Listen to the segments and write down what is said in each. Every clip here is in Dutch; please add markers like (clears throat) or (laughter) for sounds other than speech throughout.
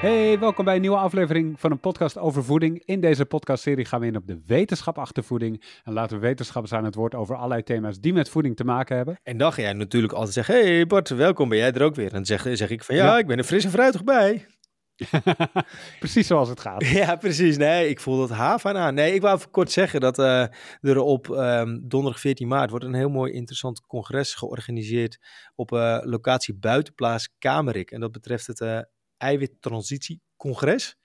Hey, welkom bij een nieuwe aflevering van een podcast over voeding. In deze podcastserie gaan we in op de wetenschap achter voeding. En laten we wetenschappers aan het woord over allerlei thema's die met voeding te maken hebben. En dan ga jij natuurlijk altijd zeggen, hey Bart, welkom, ben jij er ook weer? En dan zeg, zeg ik van, ja, Ja. ik ben er fris en fruitig bij. (laughs) Precies zoals het gaat. Ja, precies. Nee, ik voel dat haaf aan aan. Nee, ik wou even kort zeggen dat eh, er op ehm, donderdag 14 maart wordt een heel mooi interessant congres georganiseerd op eh, locatie Buitenplaats Kamerik. En dat betreft het eh eiwittransitiecongres.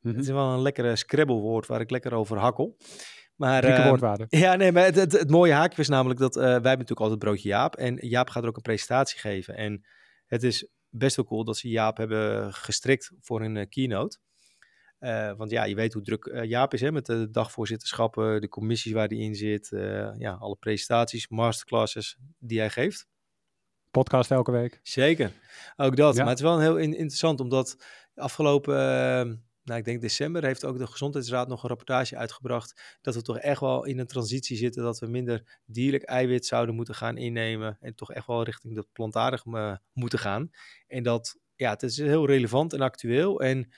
Mhm. Het is wel een lekkere scrabblewoord waar ik lekker over hakkel. Maar, ehm, woordwaarde. (laughs) Ja, nee, maar het, het, het mooie haakje is namelijk dat wij hebben natuurlijk altijd broodje Jaap. En Jaap gaat er ook een presentatie geven. En het is best wel cool dat ze Jaap hebben gestrikt voor een eh, keynote. Eh, want ja, je weet hoe druk eh, Jaap is hè, met de dagvoorzitterschappen, de commissies waar hij in zit. ja, alle presentaties, masterclasses die hij geeft. Podcast elke week. Zeker, ook dat. Ja. Maar het is wel heel in- interessant, omdat afgelopen, nou ik denk december, heeft ook de Gezondheidsraad nog een rapportage uitgebracht dat we toch echt wel in een transitie zitten, dat we minder dierlijk eiwit zouden moeten gaan innemen en toch echt wel richting dat plantaardig eh, moeten gaan. En dat, ja, het is heel relevant en actueel. En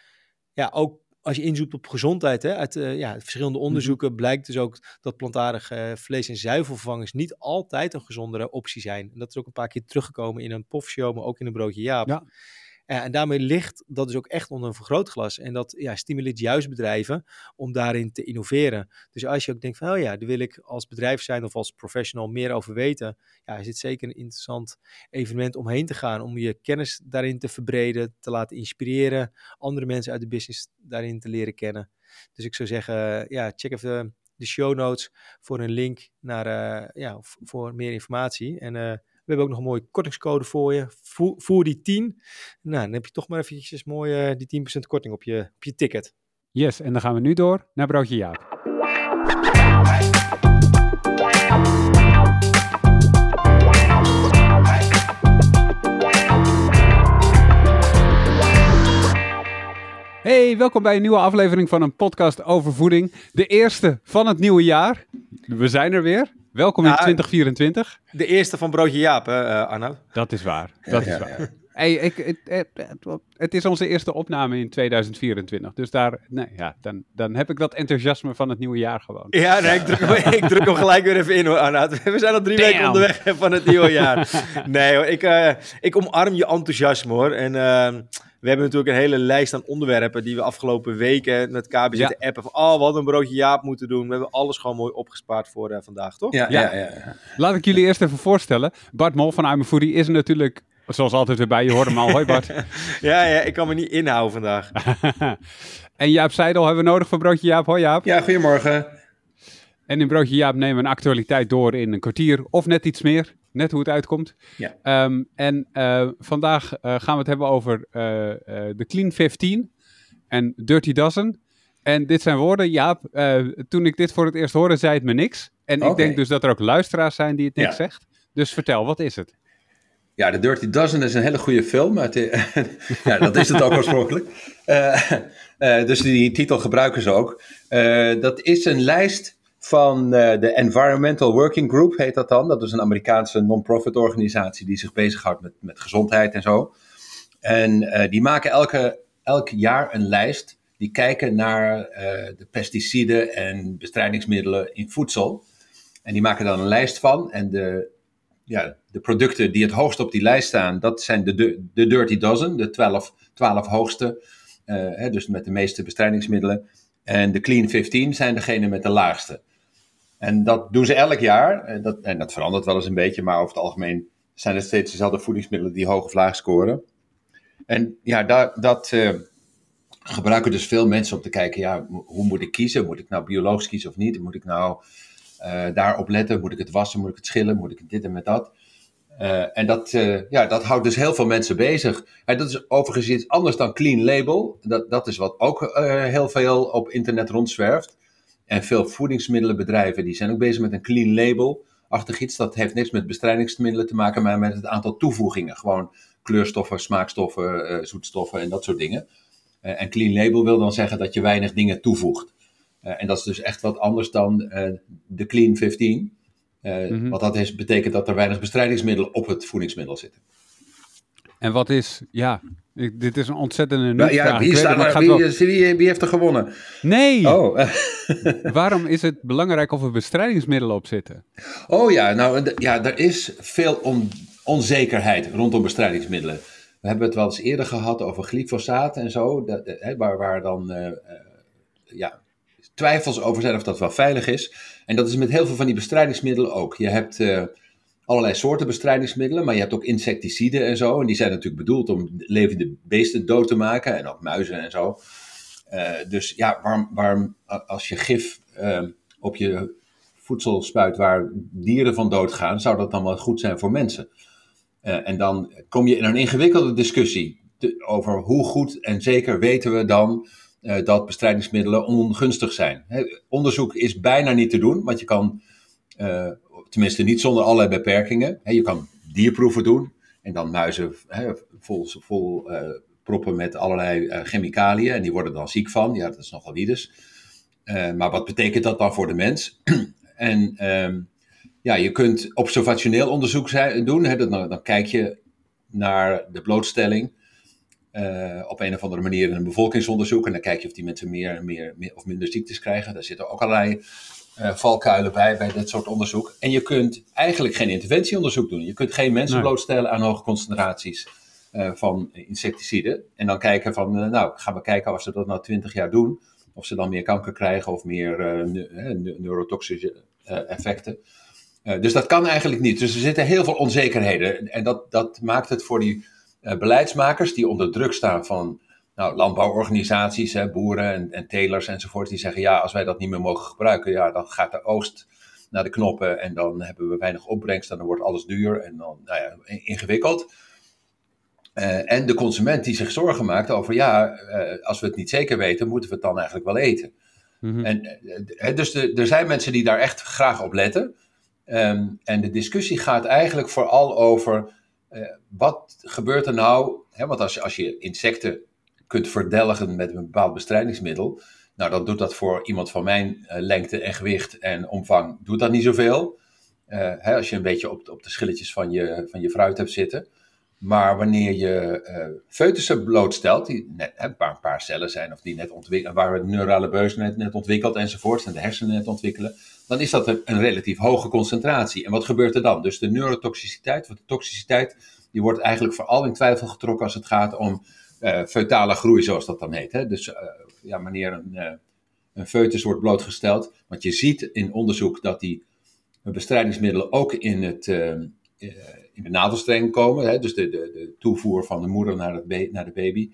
ja, ook als je inzoekt op gezondheid, hè, uit eh, ja, verschillende onderzoeken blijkt dus ook dat plantaardig eh, vlees- en zuivelvervangers niet altijd een gezondere optie zijn. En dat is ook een paar keer teruggekomen in een pofshow, maar ook in een broodje Jaap. Ja. Eh, en daarmee ligt dat dus ook echt onder een vergrootglas. En dat ja, stimuleert juist bedrijven om daarin te innoveren. Dus als je ook denkt van, oh ja, daar wil ik als bedrijf zijn of als professional meer over weten. Ja, is dit zeker een interessant evenement om heen te gaan. Om je kennis daarin te verbreden, te laten inspireren. Andere mensen uit de business daarin te leren kennen. Dus ik zou zeggen, ja, check even de show notes voor een link naar, eh, ja, voor meer informatie. En eh, hebben ook nog een mooie kortingscode voor je. Voer die 10. Nou, dan heb je toch maar eventjes mooi eh, die 10% korting op je, op je ticket. Yes, en dan gaan we nu door naar broodje Jaap. Hey, welkom bij een nieuwe aflevering van een podcast over voeding. De eerste van het nieuwe jaar. We zijn er weer. Welkom in Ja, 2024. De eerste van Broodje Jaap, hè, Arnoud? Dat is waar. Dat is waar. Hey, ik, het, het, het- is onze eerste opname in 2024. Dus daar, nee, ja, dan, dan heb ik dat enthousiasme van het nieuwe jaar gewoon. Ja, nee, ik, druk, hem- (laughs) ik druk hem gelijk weer even in hoor, Arnoud. (laughs) We zijn al drie weken onderweg van het nieuwe jaar. Nee hoor, ik, eh, ik omarm je enthousiasme hoor. En ehm, we hebben natuurlijk een hele lijst aan onderwerpen die we afgelopen weken met KB Ja. zitten appen. Van, oh, wat een broodje Jaap moeten doen. We hebben alles gewoon mooi opgespaard voor eh, vandaag, toch? Ja, Ja. ja. Ja, ja, Laat ik jullie eerst even voorstellen. Bart Mol van I'm a Foodie is er natuurlijk, zoals altijd weer bij. Je hoort hem al. Hoi Bart. (laughs) Ja, ja, ik kan me niet inhouden vandaag. (laughs) en Jaap Seidel hebben we nodig voor Broodje Jaap. Hoi Jaap. Ja, goedemorgen. En in Broodje Jaap nemen we een actualiteit door in een kwartier of net iets meer. Net hoe het uitkomt. Ja. Ehm, en eh, vandaag eh, gaan we het hebben over eh, de Clean 15 en Dirty Dozen. En dit zijn woorden, Jaap, toen ik dit voor het eerst hoorde, zei het me niks. En ik denk dus dat er ook luisteraars zijn die het niks Ja. zegt. Dus vertel, wat is het? Ja, The Dirty Dozen is een hele goede film. (laughs) ja, dat is het ook oorspronkelijk. Dus die titel gebruiken ze ook. Dat is een lijst van eh, de Environmental Working Group, heet dat dan. Dat is een Amerikaanse non-profit organisatie die zich bezighoudt met, met gezondheid en zo. En eh, die maken elke, elk jaar een lijst. Die kijken naar eh, de pesticiden en bestrijdingsmiddelen in voedsel. En die maken dan een lijst van. En de, ja, de producten die het hoogst op die lijst staan, dat zijn de, de, Dirty Dozen, de 12, 12 hoogste. hè, dus met de meeste bestrijdingsmiddelen. En de Clean 15 zijn degene met de laagste. En dat doen ze elk jaar. En dat, en dat verandert wel eens een beetje, maar over het algemeen zijn het steeds dezelfde voedingsmiddelen die hoog of laag scoren. En ja, dat eh, gebruiken dus veel mensen om te kijken, ja, hoe moet ik kiezen? Moet ik nou biologisch kiezen of niet? Moet ik nou eh, daarop letten? Moet ik het wassen? Moet ik het schillen? Moet ik dit en met dat? Eh, en dat, ja, dat houdt dus heel veel mensen bezig. En dat is overigens iets anders dan Clean Label. Dat, dat is wat ook heel veel op internet rondzwerft. En veel voedingsmiddelenbedrijven die zijn ook bezig met een Clean Label. Achtig iets, dat heeft niks met bestrijdingsmiddelen te maken, maar met het aantal toevoegingen. Gewoon kleurstoffen, smaakstoffen, eh, zoetstoffen en dat soort dingen. Eh, en Clean Label wil dan zeggen dat je weinig dingen toevoegt. en dat is dus echt wat anders dan de Clean 15. Mm Want dat is, betekent dat er weinig bestrijdingsmiddelen op het voedingsmiddel zitten. En wat is, ja, dit is een ontzettende nou, ja, wie, staat, wie, wie, wie, heeft er gewonnen? Nee! Oh. (laughs) Waarom is het belangrijk of er bestrijdingsmiddelen op zitten? Oh ja, nou ja, er is veel onzekerheid rondom bestrijdingsmiddelen. We hebben het wel eens eerder gehad over glyfosaat en zo, dat, waar, waar dan uh, ja, twijfels over zijn of dat wel veilig is. En dat is met heel veel van die bestrijdingsmiddelen ook. Je hebt... Uh, allerlei soorten bestrijdingsmiddelen, maar je hebt ook insecticiden en zo. En die zijn natuurlijk bedoeld om levende beesten dood te maken en ook muizen en zo. Uh, dus ja, waarom, waarom als je gif uh, op je voedsel spuit waar dieren van doodgaan, zou dat dan wel goed zijn voor mensen? Uh, en dan kom je in een ingewikkelde discussie over hoe goed en zeker weten we dan dat bestrijdingsmiddelen ongunstig zijn. onderzoek is bijna niet te doen, want je kan tenminste niet zonder allerlei beperkingen. je kan dierproeven doen en dan muizen vol, vol uh, proppen met allerlei uh, chemicaliën en die worden dan ziek van. Ja, dat is nogal wiedes. Uh, maar wat betekent dat dan voor de mens? (clears throat) en um, ja, je kunt observationeel onderzoek doen. Hè, dan, dan, kijk je naar de blootstelling op een of andere manier in een bevolkingsonderzoek. En dan kijk je of die mensen meer, meer, meer of minder ziektes krijgen. Daar zitten ook allerlei uh, valkuilen bij, bij dit soort onderzoek. En je kunt eigenlijk geen interventieonderzoek doen. Je kunt geen mensen blootstellen aan hoge concentraties uh, van insecticiden. En dan kijken van, uh, nou, gaan we kijken als ze dat nou 20 jaar doen. Of ze dan meer kanker krijgen of meer ne neurotoxische effecten. dus dat kan eigenlijk niet. Dus er zitten heel veel onzekerheden. En dat, dat maakt het voor die beleidsmakers die onder druk staan van nou, landbouworganisaties, hè, boeren en, en telers enzovoort, die zeggen ja, als wij dat niet meer mogen gebruiken, ja, dan gaat de oogst naar de knoppen en dan hebben we weinig opbrengst en dan wordt alles duur en dan nou ja, ingewikkeld. Uh, en de consument die zich zorgen maakt over ja, uh, als we het niet zeker weten, moeten we het dan eigenlijk wel eten. Mm -hmm. En, uh, dus de, er zijn mensen die daar echt graag op letten. Um, en de discussie gaat eigenlijk vooral over wat gebeurt er nou, hè, want als, als je insecten kunt verdelgen met een bepaald bestrijdingsmiddel. Nou, dan doet dat voor iemand van mijn uh, lengte en gewicht en omvang, doet dat niet zoveel. Uh, hè, als je een beetje op, op de schilletjes van je, van je fruit hebt zitten. Maar wanneer je uh, blootstelt, die net paar, een paar cellen zijn of die net ontwikkelen, waar de neurale beus net, net ontwikkelt enzovoort, en de hersenen net ontwikkelen, dan is dat een, relatief hoge concentratie. En wat gebeurt er dan? Dus de neurotoxiciteit, de toxiciteit, die wordt eigenlijk vooral in twijfel getrokken als het gaat om uh, feutale groei, zoals dat dan heet. Hè? Dus uh, ja, wanneer een, uh, een foetus wordt blootgesteld. Want je ziet in onderzoek dat die bestrijdingsmiddelen ook in, het, in de navelstreng komen. Hè? Dus de, de, de, toevoer van de moeder naar, het naar de baby.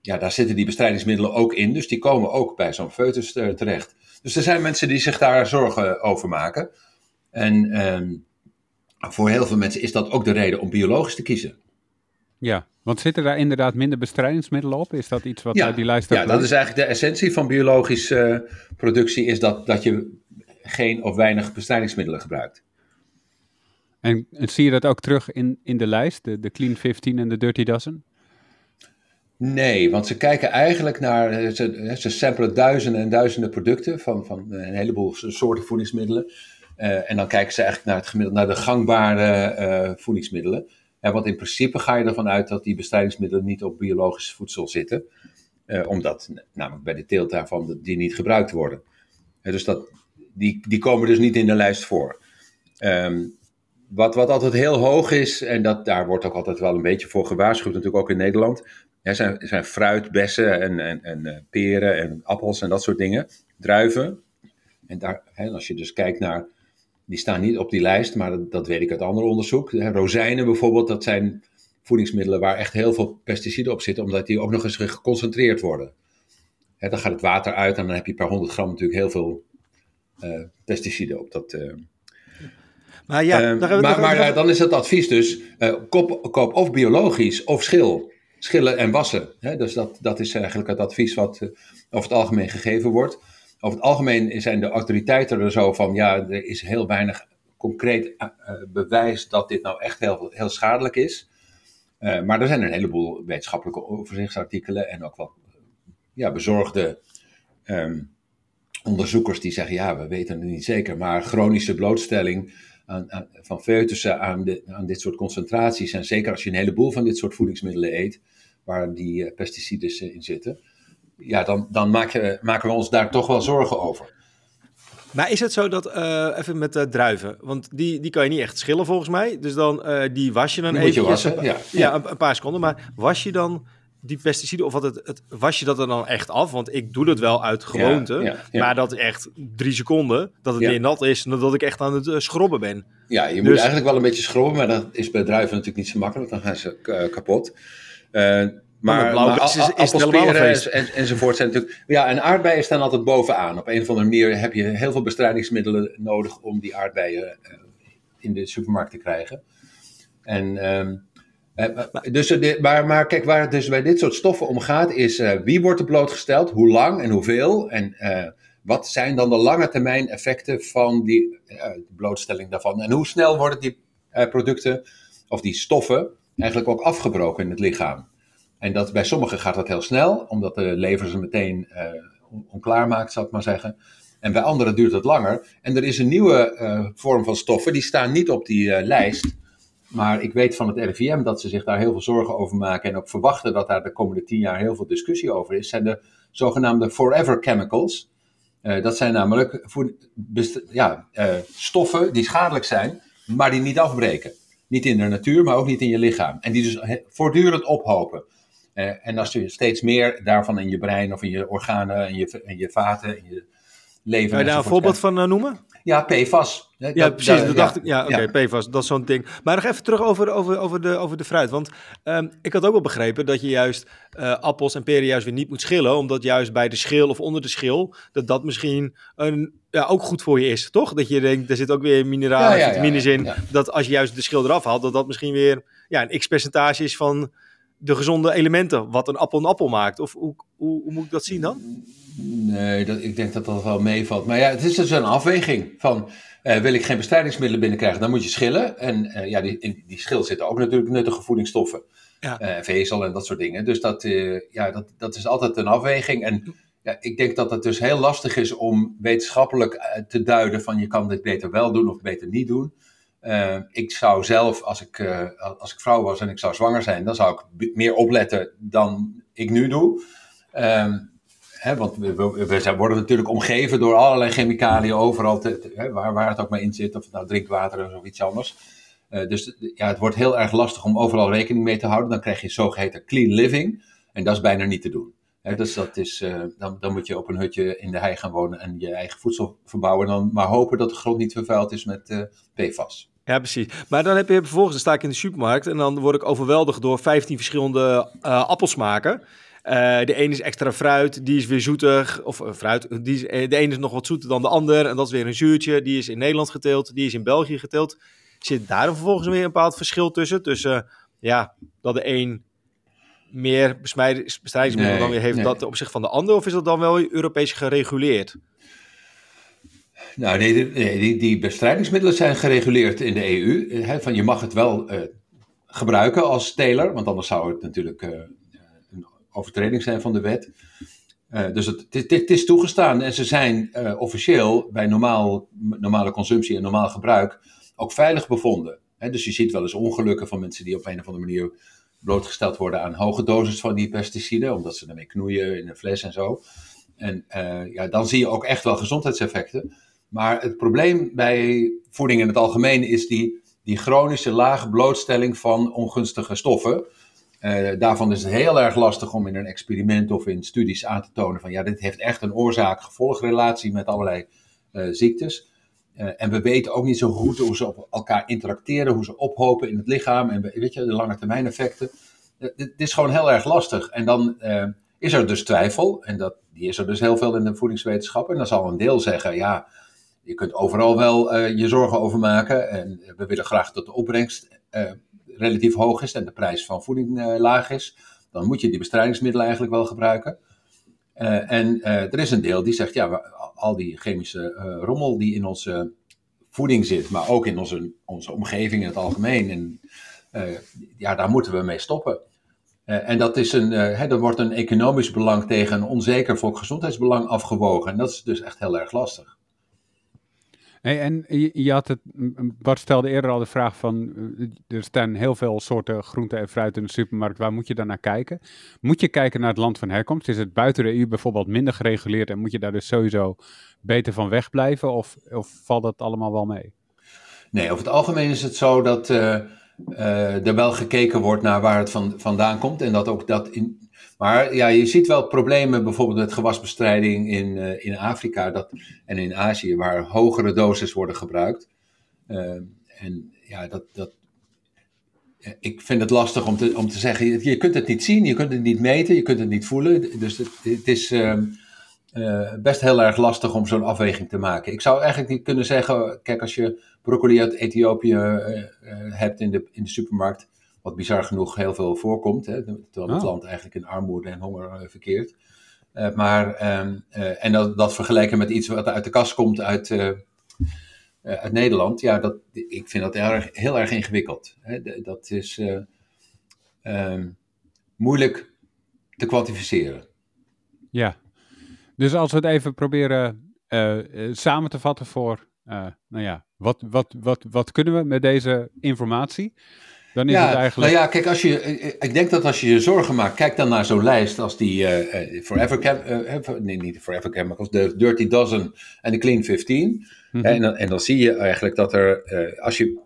ja, daar zitten die bestrijdingsmiddelen ook in. Dus die komen ook bij zo'n foetus terecht. Dus er zijn mensen die zich daar zorgen over maken. En ehm, voor heel veel mensen is dat ook de reden om biologisch te kiezen. Ja, want zitten daar inderdaad minder bestrijdingsmiddelen op? Is dat iets wat ja, die lijst Ja, dat is eigenlijk de essentie van biologische uh, productie, is dat, dat je geen of weinig bestrijdingsmiddelen gebruikt. En, en, zie je dat ook terug in, in de lijst, de, de Clean 15 en de Dirty Dozen? Nee, want ze kijken eigenlijk naar, eh, ze, ze samplen duizenden en duizenden producten van, van een heleboel soorten voedingsmiddelen. Uh, en dan kijken ze eigenlijk naar, het gemiddelde, naar de gangbare uh, voedingsmiddelen. En want in principe ga je ervan uit dat die bestrijdingsmiddelen niet op biologisch voedsel zitten. Uh, omdat namelijk bij de teelt daarvan die niet gebruikt worden. Uh, dus dat, die, die komen dus niet in de lijst voor. Um, wat, wat altijd heel hoog is, en dat, daar wordt ook altijd wel een beetje voor gewaarschuwd, natuurlijk ook in Nederland. Er zijn, zijn fruit, bessen en, en, en uh, peren en appels en dat soort dingen. Druiven. En daar, hè, als je dus kijkt naar die staan niet op die lijst, maar dat, dat weet ik uit ander onderzoek. Rozijnen bijvoorbeeld, dat zijn voedingsmiddelen waar echt heel veel pesticiden op zitten, omdat die ook nog eens geconcentreerd worden. dan gaat het water uit en dan heb je per 100 gram natuurlijk heel veel uh, pesticiden op dat. Uh, maar ja, uh, maar, maar dan is het advies dus: koop, koop, of biologisch of schil. Schillen en wassen. dus dat, dat is eigenlijk het advies wat over het algemeen gegeven wordt over het algemeen zijn de autoriteiten er zo van, ja, er is heel weinig concreet uh, bewijs dat dit nou echt heel, heel schadelijk is. Uh, maar er zijn een heleboel wetenschappelijke overzichtsartikelen en ook wel ja, bezorgde um, onderzoekers die zeggen, ja, we weten het niet zeker, maar chronische blootstelling aan, van foetussen aan, dit soort concentraties, en zeker als je een heleboel van dit soort voedingsmiddelen eet, waar die pesticiden in zitten, ja, dan, dan maken we ons daar toch wel zorgen over. Maar is het zo dat, uh, even met uh, druiven, want die, die kan je niet echt schillen volgens mij. Dus dan, uh, die was je dan even. wassen, ja. ja een, een, paar seconden. Maar was je dan die pesticiden, of wat het, het, was je dat er dan echt af? Want ik doe dat wel uit gewoonte. Ja, maar dat echt drie seconden, dat het weer nat is, dat ik echt aan het schrobben ben. Ja, je moet dus- eigenlijk wel een beetje schrobben, maar dat is bij druiven natuurlijk niet zo makkelijk. Dan gaan ze kapot. Maar, maar is, is, is en, en, enzovoort zijn natuurlijk... Ja, en aardbeien staan altijd bovenaan. Op een of andere manier heb je heel veel bestrijdingsmiddelen nodig om die aardbeien uh, in de supermarkt te krijgen. En, um, uh, dus, uh, maar, maar kijk, waar het dus bij dit soort stoffen om gaat is wie wordt er blootgesteld, hoe lang en hoeveel en wat zijn dan de lange termijn effecten van die blootstelling daarvan. En hoe snel worden die producten of die stoffen eigenlijk ook afgebroken in het lichaam. En dat, bij sommigen gaat dat heel snel, omdat de lever ze meteen uh, onklaar maakt, zal ik maar zeggen. En bij anderen duurt het langer. En er is een nieuwe uh, vorm van stoffen, die staan niet op die uh, lijst. Maar ik weet van het RIVM dat ze zich daar heel veel zorgen over maken. En ook verwachten dat daar de komende tien jaar heel veel discussie over is. Zijn de zogenaamde forever chemicals. dat zijn namelijk voor, ja, stoffen die schadelijk zijn, maar die niet afbreken. Niet in de natuur, maar ook niet in je lichaam. En die dus voortdurend ophopen. Uh, en als je steeds meer daarvan in je brein of in je organen, in je, in je vaten, in je leven. Kan je daar een voorbeeld van uh, noemen? Ja, PFAS. Ja, dat, precies. Dat dacht ik. Ja, oké, okay, PFAS, dat is zo'n ding. Maar nog even terug over, over, over, de, over de fruit. Want um, ik had ook wel begrepen dat je juist uh, appels en peren juist weer niet moet schillen. Omdat juist bij de schil of onder de schil, dat dat misschien een, ja, ook goed voor je is, toch? Dat je denkt, er zit ook weer mineralen, vitamines in. Dat als je juist de schil eraf haalt, dat dat misschien weer ja, een x-percentage is van de gezonde elementen, wat een appel een appel maakt? Of hoe, hoe, hoe moet ik dat zien dan? Nee, dat, ik denk dat dat wel meevalt. Maar ja, het is dus een afweging van... Uh, wil ik geen bestrijdingsmiddelen binnenkrijgen, dan moet je schillen. En uh, ja, die, in die schil zitten ook natuurlijk nuttige voedingsstoffen. Ja. Uh, vezel en dat soort dingen. Dus dat, ja, dat, dat is altijd een afweging. En ja, ik denk dat het dus heel lastig is om wetenschappelijk te duiden van je kan dit beter wel doen of beter niet doen. Uh, ik zou zelf, als ik, uh, als ik vrouw was en ik zou zwanger zijn, dan zou ik meer opletten dan ik nu doe. Uh, hè, want we, worden natuurlijk omgeven door allerlei chemicaliën overal, hè, waar, waar het ook maar in zit, of nou drinkwater of iets anders. Uh, dus ja, het wordt heel erg lastig om overal rekening mee te houden. Dan krijg je zogeheten clean living. En dat is bijna niet te doen. Dus dat is, dan, dan moet je op een hutje in de hei gaan wonen en je eigen voedsel verbouwen. En dan maar hopen dat de grond niet vervuild is met PFAS. Ja, precies. Maar dan heb je vervolgens, dan sta ik in de supermarkt en dan word ik overweldigd door 15 verschillende uh, appelsmaken. Uh, de ene is extra fruit, die is weer zoetig. Of uh, fruit, die de ene is nog wat zoeter dan de ander. En dat is weer een zuurtje. Die is in Nederland geteeld, die is in België geteeld. Zit daar vervolgens weer een bepaald verschil tussen? Tussen, ja, dat de een meer bestrijdingsmiddelen nee, dan weer heeft nee. dat op zich van de ander? Of is dat dan wel Europees gereguleerd? Nou, nee, die, die, bestrijdingsmiddelen zijn gereguleerd in de EU. Hè, van je mag het wel uh, gebruiken als teler, want anders zou het natuurlijk uh, een overtreding zijn van de wet. Uh, dus het, het, het, is toegestaan en ze zijn officieel bij normaal, normale consumptie en normaal gebruik ook veilig bevonden. Hè, dus je ziet wel eens ongelukken van mensen die op een of andere manier blootgesteld worden aan hoge doses van die pesticiden, omdat ze ermee knoeien in een fles en zo. En ja, dan zie je ook echt wel gezondheidseffecten. Maar het probleem bij voeding in het algemeen is die, die chronische lage blootstelling van ongunstige stoffen. Uh, daarvan is het heel erg lastig om in een experiment of in studies aan te tonen van ja, dit heeft echt een oorzaak-gevolgrelatie met allerlei uh, ziektes. Uh, en we weten ook niet zo goed hoe ze op elkaar interacteren, hoe ze ophopen in het lichaam en weet je, de lange termijn effecten. Het is gewoon heel erg lastig. En dan is er dus twijfel, en dat, die is er dus heel veel in de voedingswetenschap. En dan zal een deel zeggen, ja, je kunt overal wel je zorgen over maken. En we willen graag dat de opbrengst relatief hoog is en de prijs van voeding laag is. Dan moet je die bestrijdingsmiddelen eigenlijk wel gebruiken. En er is een deel die zegt, ja, al die chemische rommel die in onze voeding zit, maar ook in onze, onze omgeving in het algemeen, en, ja, daar moeten we mee stoppen. en dat is een, hè, er wordt een economisch belang tegen een onzeker volksgezondheidsbelang afgewogen. En dat is dus echt heel erg lastig. Hey, en je, had het, Bart stelde eerder al de vraag van, er staan heel veel soorten groente en fruit in de supermarkt, waar moet je dan naar kijken? Moet je kijken naar het land van herkomst? Is het buiten de EU bijvoorbeeld minder gereguleerd en moet je daar dus sowieso beter van wegblijven of, of valt dat allemaal wel mee? Nee, over het algemeen is het zo dat uh, uh, er wel gekeken wordt naar waar het van, vandaan komt en dat ook dat in, maar ja, je ziet wel problemen bijvoorbeeld met gewasbestrijding in, uh, in Afrika dat, en in Azië, waar hogere doses worden gebruikt. Uh, en ja, dat, dat, ik vind het lastig om te, om te zeggen, je kunt het niet zien, je kunt het niet meten, je kunt het niet voelen. Dus het, het is uh, best heel erg lastig om zo'n afweging te maken. Ik zou eigenlijk niet kunnen zeggen, kijk, als je broccoli uit Ethiopië hebt in de, in de supermarkt, wat bizar genoeg heel veel voorkomt, hè, terwijl het oh. land eigenlijk in armoede en honger uh, verkeert. Maar, um, uh, en dat, dat, vergelijken met iets wat uit de kast komt uit, uit Nederland, ja, dat, ik vind dat erg, heel erg ingewikkeld. Hè. Dat is um, moeilijk te kwantificeren. Ja, dus als we het even proberen samen te vatten voor, nou ja, wat, wat, wat, wat kunnen we met deze informatie? Dan is ja, het eigenlijk... Nou ja, kijk, als je, ik denk dat als je je zorgen maakt, kijk dan naar zo'n lijst als die uh, Forever Chem, uh, nee, niet de Forever Chemicals, de Dirty Dozen en de Clean 15. Mm -hmm. en, dan, en dan zie je eigenlijk dat er, als je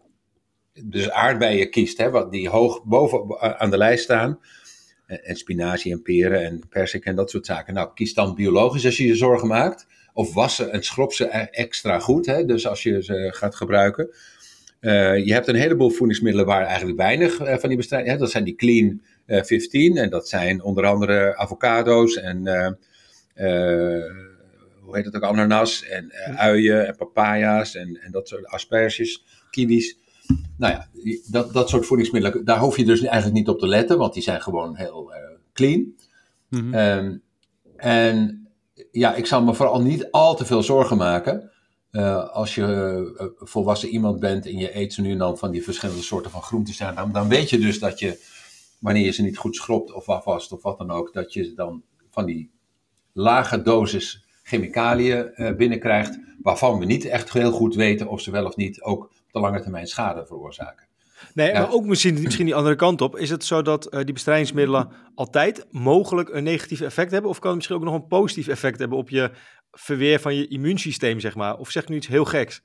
dus aardbeien kiest, hè, wat die hoog boven aan de lijst staan, en spinazie en peren en persik en dat soort zaken. Nou, kies dan biologisch als je je zorgen maakt. Of wassen en schrop ze extra goed, hè, dus als je ze gaat gebruiken. Uh, je hebt een heleboel voedingsmiddelen waar eigenlijk weinig uh, van die bestrijding. hebt. Dat zijn die Clean uh, eh, 15 en dat zijn onder andere avocado's en hoe heet het ook, ananas en uien en papaya's en, en dat soort asperges, kiwis. Nou ja, dat, dat soort voedingsmiddelen, daar hoef je dus eigenlijk niet op te letten, want die zijn gewoon heel clean. Mm -hmm. um, en ja, ik zou me vooral niet al te veel zorgen maken. Uh, als je uh, volwassen iemand bent en je eet ze nu en dan van die verschillende soorten van groenten, dan, dan weet je dus dat je, wanneer je ze niet goed schrobt of afwast of wat dan ook, dat je dan van die lage dosis chemicaliën uh, binnenkrijgt, waarvan we niet echt heel goed weten of ze wel of niet ook op de lange termijn schade veroorzaken. Nee, ja. maar ook misschien, misschien die andere kant op. Is het zo dat uh, die bestrijdingsmiddelen altijd mogelijk een negatief effect hebben? Of kan het misschien ook nog een positief effect hebben op je verweer van je immuunsysteem, zeg maar? Of zeg ik nu iets heel geks?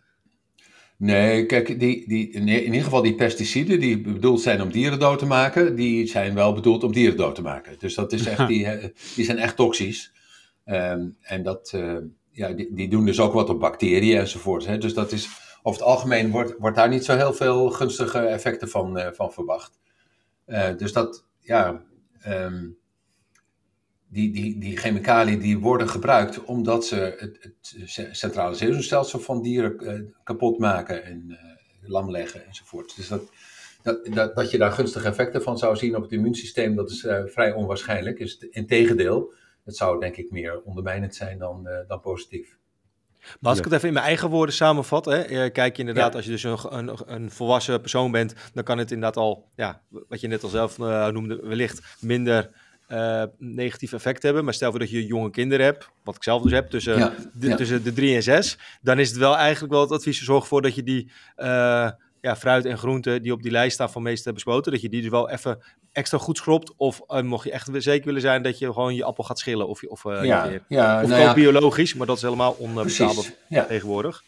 Nee, kijk, die, die, in ieder geval die pesticiden die bedoeld zijn om dieren dood te maken, die zijn wel bedoeld om dieren dood te maken. Dus dat is echt, (laughs) die, die zijn echt toxisch. Um, en dat, uh, ja, die, die, doen dus ook wat op bacteriën enzovoort. Hè. Dus dat is, over het algemeen wordt, wordt daar niet zo heel veel gunstige effecten van, uh, van verwacht. Uh, dus dat, ja, um, die, die, die chemicaliën die worden gebruikt omdat ze het, het centrale zenuwstelsel van dieren uh, kapot maken en lam leggen enzovoort. Dus dat, dat, dat, je daar gunstige effecten van zou zien op het immuunsysteem, dat is vrij onwaarschijnlijk. Dus integendeel, het zou denk ik meer ondermijnend zijn dan, dan positief. Maar als ik het even in mijn eigen woorden samenvat, hè, kijk je inderdaad, ja. als je dus een, een, een, volwassen persoon bent, dan kan het inderdaad al, ja, wat je net al zelf noemde, wellicht minder uh, negatief effect hebben. Maar stel voor dat je jonge kinderen hebt, wat ik zelf dus heb, tussen, ja, de, tussen de drie en zes. Dan is het wel eigenlijk wel het advies, zorg ervoor dat je die uh, ja, fruit en groenten die op die lijst staan van meeste bespoten, dat je die dus wel even extra goed schrobt. Of uh, mocht je echt zeker willen zijn dat je gewoon je appel gaat schillen of, of, ja, je ja, of nou biologisch, maar dat is helemaal onbetaalbaar tegenwoordig.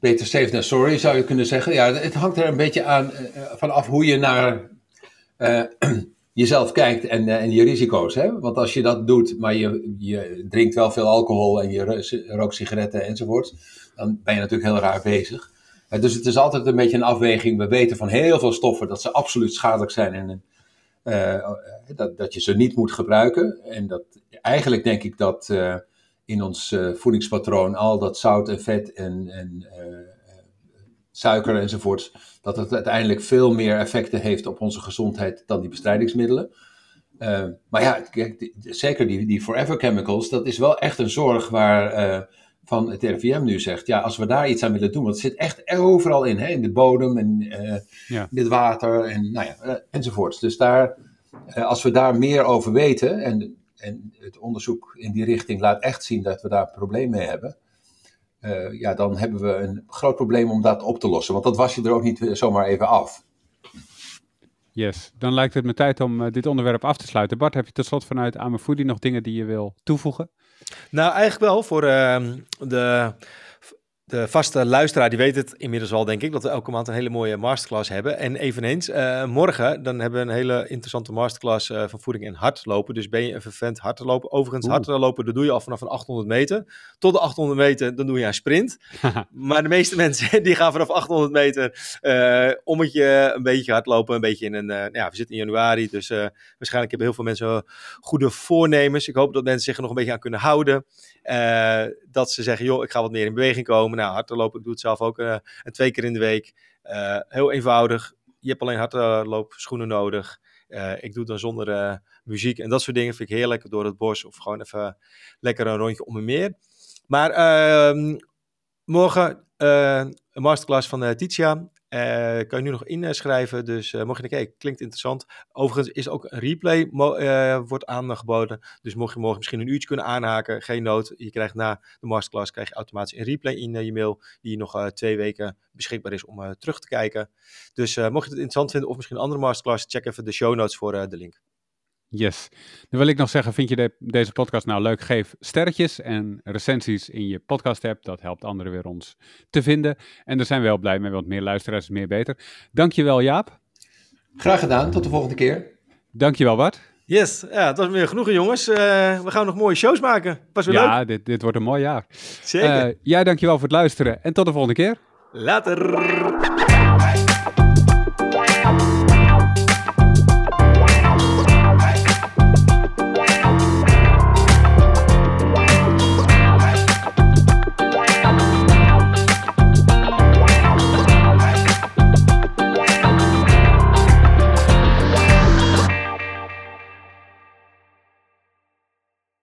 Beter safe than sorry zou je kunnen zeggen. Ja, het hangt er een beetje aan vanaf hoe je naar (clears throat) jezelf kijkt en, en je risico's. Hè? Want als je dat doet, maar je, je drinkt wel veel alcohol en je rookt sigaretten enzovoort, dan ben je natuurlijk heel raar bezig. Dus het is altijd een beetje een afweging. We weten van heel veel stoffen dat ze absoluut schadelijk zijn en uh, dat, dat je ze niet moet gebruiken. En dat, eigenlijk denk ik dat uh, in ons voedingspatroon al dat zout en vet en, en suiker enzovoort, dat het uiteindelijk veel meer effecten heeft op onze gezondheid dan die bestrijdingsmiddelen. Maar ja, kijk, zeker die, die forever chemicals, dat is wel echt een zorg waar van het RIVM nu zegt, ja, als we daar iets aan willen doen, want het zit echt overal in, hè, in de bodem en uh, ja. in het water en nou ja, enzovoorts. Dus daar, eh, als we daar meer over weten, en, en het onderzoek in die richting laat echt zien dat we daar een probleem mee hebben, eh, ja, dan hebben we een groot probleem om dat op te lossen. Want dat was je er ook niet zomaar even af. Yes, dan lijkt het me tijd om dit onderwerp af te sluiten. Bart, heb je tot slot vanuit Amefoodie nog dingen die je wil toevoegen? Nou, eigenlijk wel voor ehm, de de vaste luisteraar die weet het inmiddels al, denk ik, dat we elke maand een hele mooie masterclass hebben. En eveneens, uh, morgen dan hebben we een hele interessante masterclass uh, van voeding en hardlopen. Dus ben je een vervent hardlopen. Overigens, Oeh. hardlopen, dat doe je al vanaf een 800 meter. Tot de 800 meter, dan doe je een sprint. (laughs) maar de meeste mensen, (laughs) die gaan vanaf 800 meter uh, om het je een beetje hardlopen. Een beetje in een, ja, we zitten in januari, dus waarschijnlijk hebben heel veel mensen goede voornemens. Ik hoop dat mensen zich er nog een beetje aan kunnen houden. Dat ze zeggen, joh, ik ga wat meer in beweging komen. Nou, hardlopen, ik doe het zelf ook uh, twee keer in de week. Uh, heel eenvoudig. Je hebt alleen hardloopschoenen nodig. ik doe het dan zonder muziek en dat soort dingen. Vind ik heerlijk door het bos of gewoon even lekker een rondje om en meer. Maar ehm, morgen een masterclass van Titia. Uh, kan je nu nog inschrijven. Dus uh, mocht je denken, hey, klinkt interessant. Overigens is ook een replay uh, wordt aangeboden. Dus mocht je morgen misschien een uurtje kunnen aanhaken, geen nood. Je krijgt na de masterclass krijg je automatisch een replay in je mail. Die nog twee weken beschikbaar is om terug te kijken. Dus mocht je het interessant vinden of misschien een andere masterclass, check even de show notes voor de link. Yes. Dan wil ik nog zeggen, vind je de, deze podcast nou leuk? Geef sterretjes en recensies in je podcast app. Dat helpt anderen weer ons te vinden. En daar zijn we wel blij mee, want meer luisteraars is meer beter. Dankjewel Jaap. Graag gedaan, tot de volgende keer. Dankjewel Bart. Yes, ja, het was weer genoeg jongens. Uh, we gaan nog mooie shows maken. Pas weer ja, leuk. Dit, dit wordt een mooi jaar. Zeker. Uh, jij dankjewel voor het luisteren en tot de volgende keer. Later.